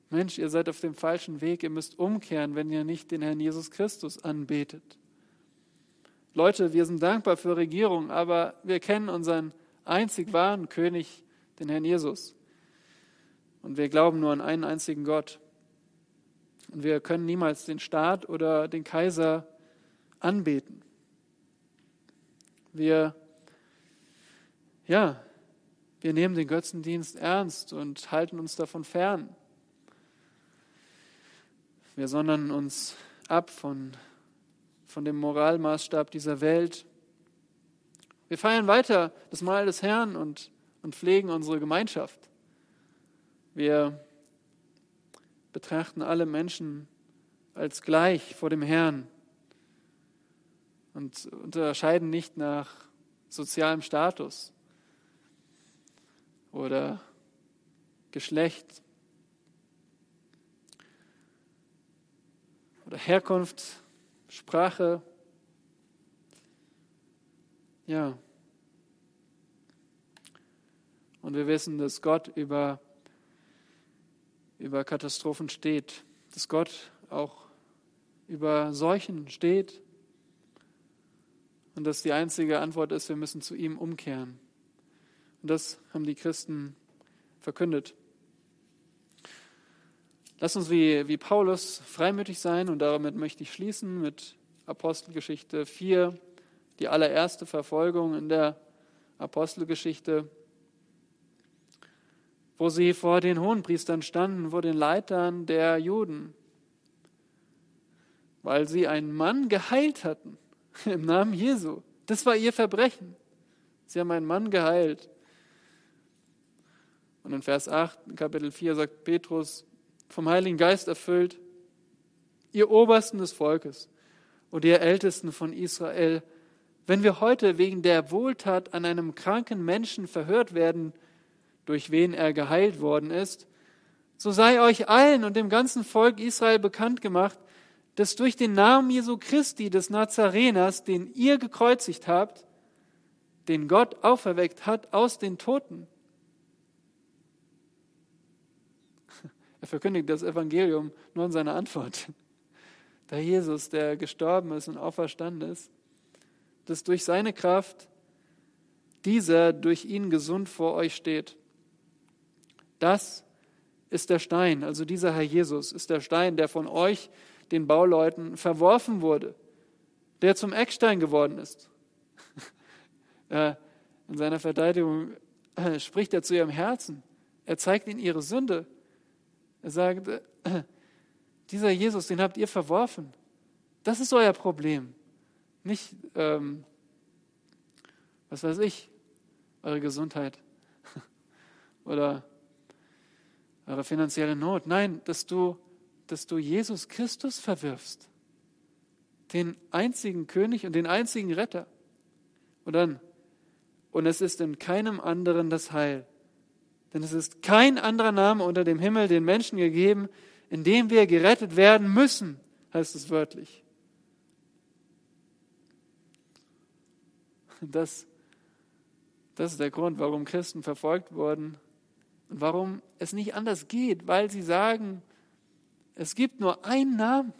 [SPEAKER 1] Mensch, ihr seid auf dem falschen Weg, ihr müsst umkehren, wenn ihr nicht den Herrn Jesus Christus anbetet. Leute, wir sind dankbar für Regierung, aber wir kennen unseren einzig wahren König, den Herrn Jesus. Und wir glauben nur an einen einzigen Gott. Und wir können niemals den Staat oder den Kaiser anbeten. Wir, ja, wir nehmen den Götzendienst ernst und halten uns davon fern. Wir sondern uns ab von, von dem Moralmaßstab dieser Welt. Wir feiern weiter das Mahl des Herrn und, und pflegen unsere Gemeinschaft. Wir betrachten alle Menschen als gleich vor dem Herrn und unterscheiden nicht nach sozialem Status oder Geschlecht oder Herkunft, Sprache. Ja. Und wir wissen, dass Gott über, über Katastrophen steht, dass Gott auch über Seuchen steht und dass die einzige Antwort ist, wir müssen zu ihm umkehren. Und das haben die Christen verkündet. Lass uns wie, wie Paulus freimütig sein und damit möchte ich schließen mit Apostelgeschichte 4, die allererste Verfolgung in der Apostelgeschichte, wo sie vor den Hohenpriestern standen, vor den Leitern der Juden, weil sie einen Mann geheilt hatten im Namen Jesu. Das war ihr Verbrechen. Sie haben einen Mann geheilt. Und in Vers 8, Kapitel 4 sagt Petrus, vom Heiligen Geist erfüllt, ihr Obersten des Volkes und ihr Ältesten von Israel, wenn wir heute wegen der Wohltat an einem kranken Menschen verhört werden, durch wen er geheilt worden ist, so sei euch allen und dem ganzen Volk Israel bekannt gemacht, dass durch den Namen Jesu Christi des Nazareners, den ihr gekreuzigt habt, den Gott auferweckt hat aus den Toten, Er verkündigt das Evangelium nur in seiner Antwort. Der Jesus, der gestorben ist und auferstanden ist, dass durch seine Kraft dieser durch ihn gesund vor euch steht. Das ist der Stein, also dieser Herr Jesus ist der Stein, der von euch, den Bauleuten, verworfen wurde, der zum Eckstein geworden ist. In seiner Verteidigung spricht er zu ihrem Herzen. Er zeigt ihnen ihre Sünde er sagt, dieser Jesus, den habt ihr verworfen. Das ist euer Problem. Nicht, ähm, was weiß ich, eure Gesundheit oder eure finanzielle Not. Nein, dass du, dass du Jesus Christus verwirfst. Den einzigen König und den einzigen Retter. Und dann, und es ist in keinem anderen das Heil, denn es ist kein anderer Name unter dem Himmel den Menschen gegeben, in dem wir gerettet werden müssen, heißt es wörtlich. Das, das ist der Grund, warum Christen verfolgt wurden und warum es nicht anders geht, weil sie sagen, es gibt nur einen Namen.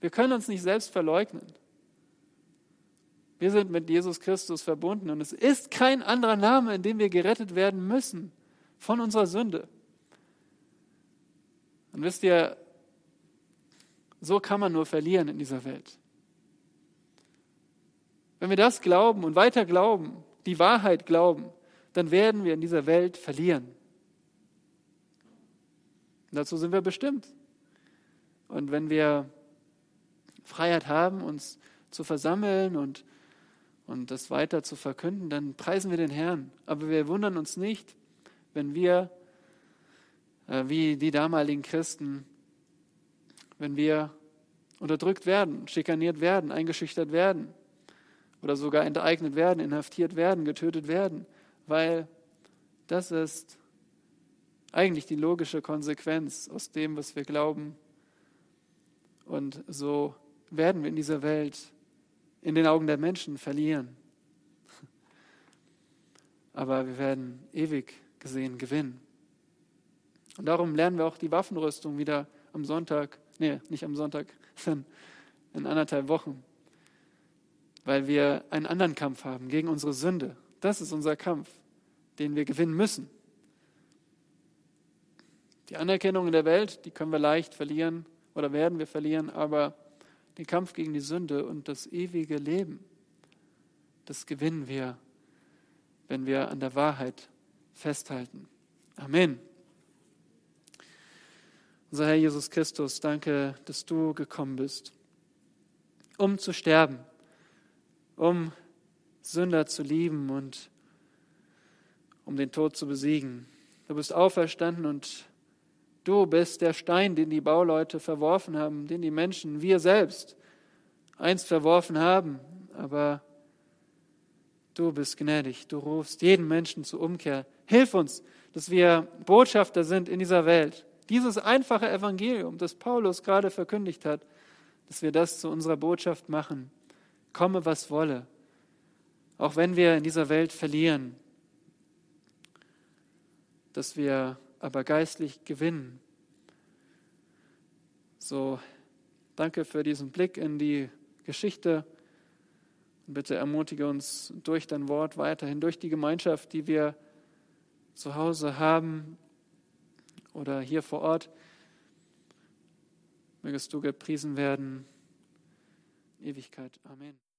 [SPEAKER 1] Wir können uns nicht selbst verleugnen. Wir sind mit Jesus Christus verbunden und es ist kein anderer Name, in dem wir gerettet werden müssen von unserer Sünde. Und wisst ihr, so kann man nur verlieren in dieser Welt. Wenn wir das glauben und weiter glauben, die Wahrheit glauben, dann werden wir in dieser Welt verlieren. Und dazu sind wir bestimmt. Und wenn wir Freiheit haben, uns zu versammeln und, und das weiter zu verkünden, dann preisen wir den Herrn. Aber wir wundern uns nicht, wenn wir, äh, wie die damaligen Christen, wenn wir unterdrückt werden, schikaniert werden, eingeschüchtert werden oder sogar enteignet werden, inhaftiert werden, getötet werden, weil das ist eigentlich die logische Konsequenz aus dem, was wir glauben. Und so werden wir in dieser Welt in den Augen der Menschen verlieren. Aber wir werden ewig gesehen gewinnen. Und darum lernen wir auch die Waffenrüstung wieder am Sonntag, nee, nicht am Sonntag, sondern in anderthalb Wochen, weil wir einen anderen Kampf haben gegen unsere Sünde. Das ist unser Kampf, den wir gewinnen müssen. Die Anerkennung in der Welt, die können wir leicht verlieren oder werden wir verlieren, aber den Kampf gegen die Sünde und das ewige Leben, das gewinnen wir, wenn wir an der Wahrheit festhalten. Amen. Unser Herr Jesus Christus, danke, dass du gekommen bist, um zu sterben, um Sünder zu lieben und um den Tod zu besiegen. Du bist auferstanden und Du bist der Stein, den die Bauleute verworfen haben, den die Menschen, wir selbst, einst verworfen haben. Aber du bist gnädig. Du rufst jeden Menschen zur Umkehr. Hilf uns, dass wir Botschafter sind in dieser Welt. Dieses einfache Evangelium, das Paulus gerade verkündigt hat, dass wir das zu unserer Botschaft machen. Komme, was wolle. Auch wenn wir in dieser Welt verlieren, dass wir aber geistlich gewinnen. So, danke für diesen Blick in die Geschichte. Bitte ermutige uns durch dein Wort weiterhin, durch die Gemeinschaft, die wir zu Hause haben oder hier vor Ort. Mögest du gepriesen werden. Ewigkeit. Amen.